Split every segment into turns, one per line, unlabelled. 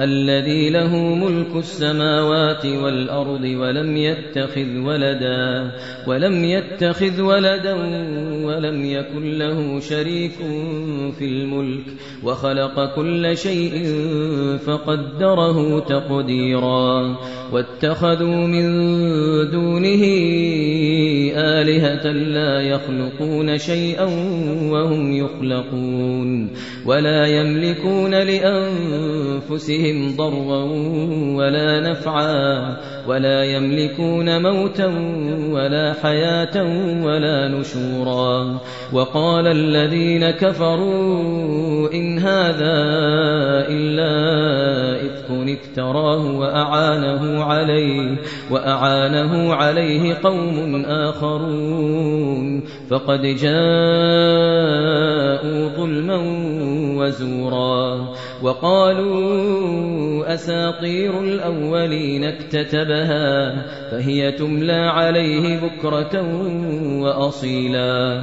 الذي له ملك السماوات والأرض ولم يتخذ ولدا ولم يتخذ ولدا ولم يكن له شريك في الملك وخلق كل شيء فقدره تقديرا. واتخذوا من دونه آلهة لا يخلقون شيئا وهم يخلقون ولا يملكون لأنفسهم ضرا ولا نفعا ولا يملكون موتا ولا حياة ولا نشورا. وقال الذين كفروا إن هذا إلا إفك افتراه وأعانه عليه وأعانه عليه قوم آخرون. فقد جاءوا ظلما وزورا. وقالوا أساطير الأولين اكتتبها فهي تملى عليه بكرة وأصيلا.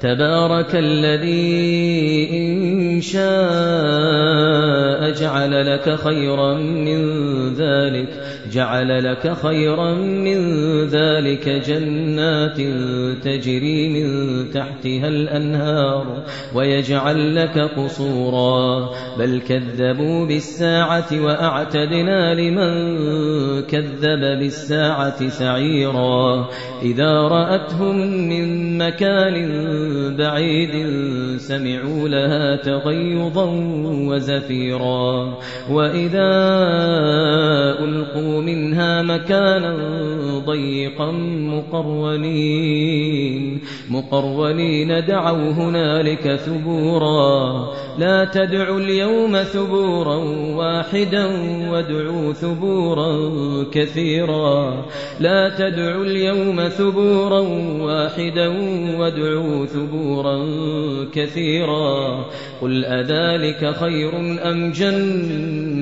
تبارك الذي إن شاء جعل لك خيرا من ذلك. جعل لك خيرا من ذلك جنات تجري من تحتها الأنهار ويجعل لك قصورا. بل كذبوا بالساعة وأعتدنا لمن كذب بالساعة سعيرا. إذا رأتهم من مكان بعيد سمعوا لها تغيظا وزفيرا. وإذا ألقوا منها مكانا ضيقا مقرونين مقرونين دعوا هنالك ثبورا. لا تدعوا اليوم ثبورا واحدا وادعوا ثبورا كثيرا. لا تدعوا اليوم ثبورا واحدا وادعوا ثبورا كثيرا. قل أذلك خير أم جنة؟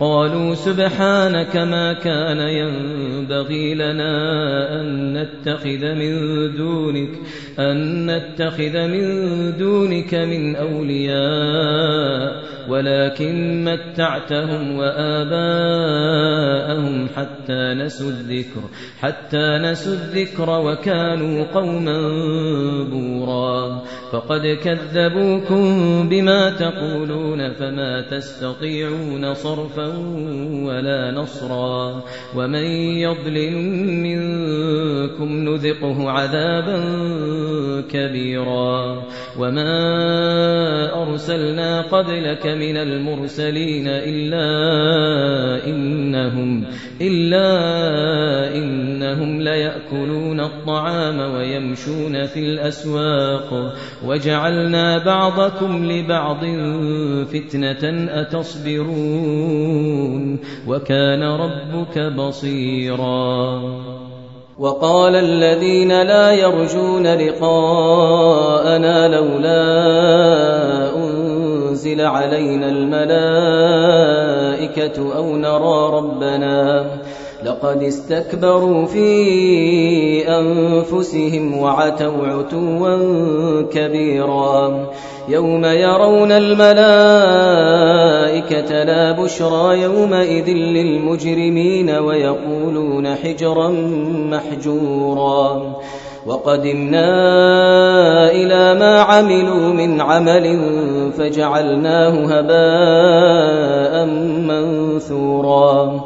قالوا سبحانك ما كان ينبغي لنا أن نتخذ من دونك أن نتخذ من دونك من أولياء. ولكن متعتهم وآباءهم حتى نسوا الذكر حتى نسوا الذكر وكانوا قوما بورا. فقد كذبوكم بما تقولون فما تستطيعون صرفا ولا نصرا. ومن يضلل منكم نذقه عذابا كبيرا. وما أرسلنا قبلك
لمن المرسلين إلا إنهم إلا إنهم ليأكلون الطعام ويمشون في الأسواق وجعلنا بعضكم لبعض فتنة أتصبرون وكان ربك بصيرا
وقال الذين لا يرجون لقاءنا لولا أنزل علينا الملائكة أو نرى ربنا لقد استكبروا في أنفسهم وعتوا عتوا كبيرا يوم يرون الملائكة لا بشرى يومئذ للمجرمين ويقولون حجرا محجورا وقدمنا إلى ما عملوا من عمل فجعلناه هباء منثورا.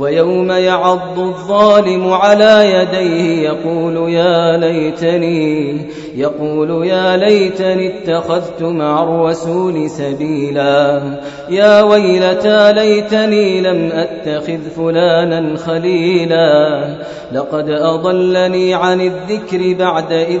ويوم يعض الظالم على يديه يقول يا ليتني يقول يا ليتني اتخذت مع الرسول سبيلا. يا ويلتى ليتني لم أتخذ فلانا خليلا. لقد أضلني عن الذكر بعد إذ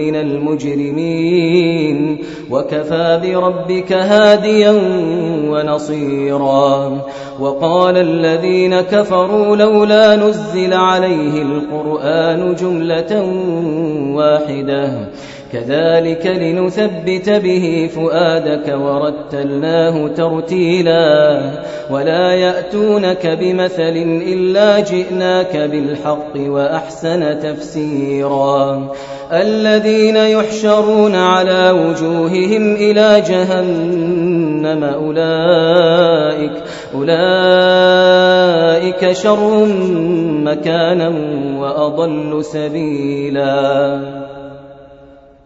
من المجرمين. وكفى بربك هاديا ونصيرا. وقال الذين كفروا لولا نزل عليه القرآن جملة واحدة. كذلك لنثبت به فؤادك ورتلناه ترتيلا ولا يأتونك بمثل إلا جئناك بالحق وأحسن تفسيرا. الذين يحشرون على وجوههم إلى جهنم أولئك أولئك شر مكانا وأضل سبيلا.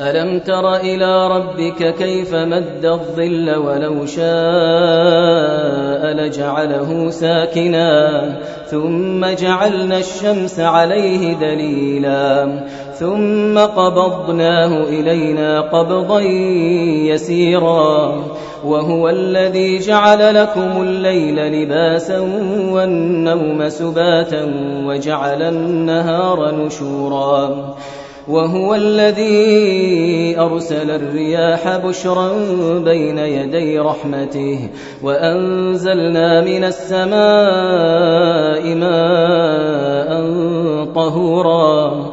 ألم تر إلى ربك كيف مد الظل ولو شاء لجعله ساكنا؟ ثم جعلنا الشمس عليه دليلا. ثم قبضناه إلينا قبضا يسيرا. وهو الذي جعل لكم الليل لباسا والنوم سباتا وجعل النهار نشورا. وهو الذي أرسل الرياح بشرا بين يدي رحمته وأنزلنا من السماء ماء طهورا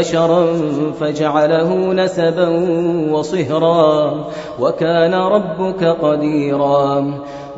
بشرا فجعله نسبا وصهرا وكان ربك قديرا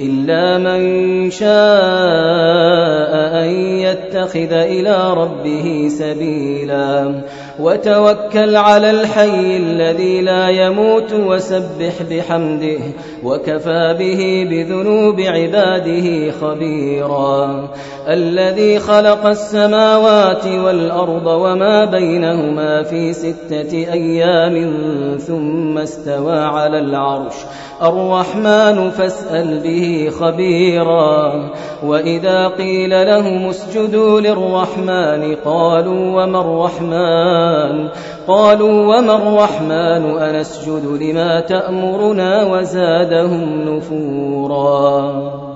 إلا من شاء أن يتخذ إلى ربه سبيلا. وتوكل على الحي الذي لا يموت وسبح بحمده وكفى به بذنوب عباده خبيرا. الذي خلق السماوات والأرض وما بينهما في ستة أيام ثم استوى على العرش. الرحمن فاسأل به خبيرا. وإذا قيل لهم اسجدوا للرحمن قالوا وما الرحمن؟ قالوا وما الرحمن؟ أنسجد لما تأمرنا وزادهم نفورا.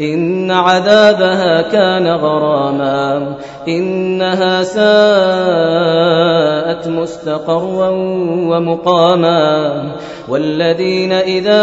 إن عذابها كان غراما إنها ساءت مستقرا ومقاما والذين إذا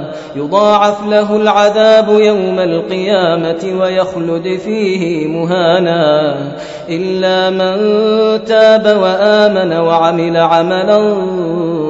يضاعف له العذاب يوم القيامة ويخلد فيه مهانا. إلا من تاب وآمن وعمل عملا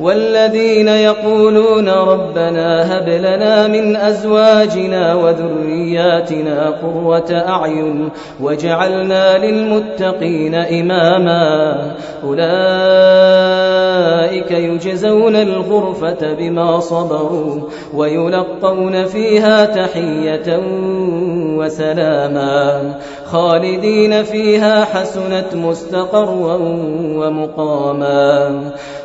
والذين يقولون ربنا هب لنا من أزواجنا وذرياتنا قرة أعين واجعلنا للمتقين إماما. أولئك يجزون الغرفة بما صبروا ويلقون فيها تحية وسلاما. خالدين فيها حسنت مستقرا ومقاما.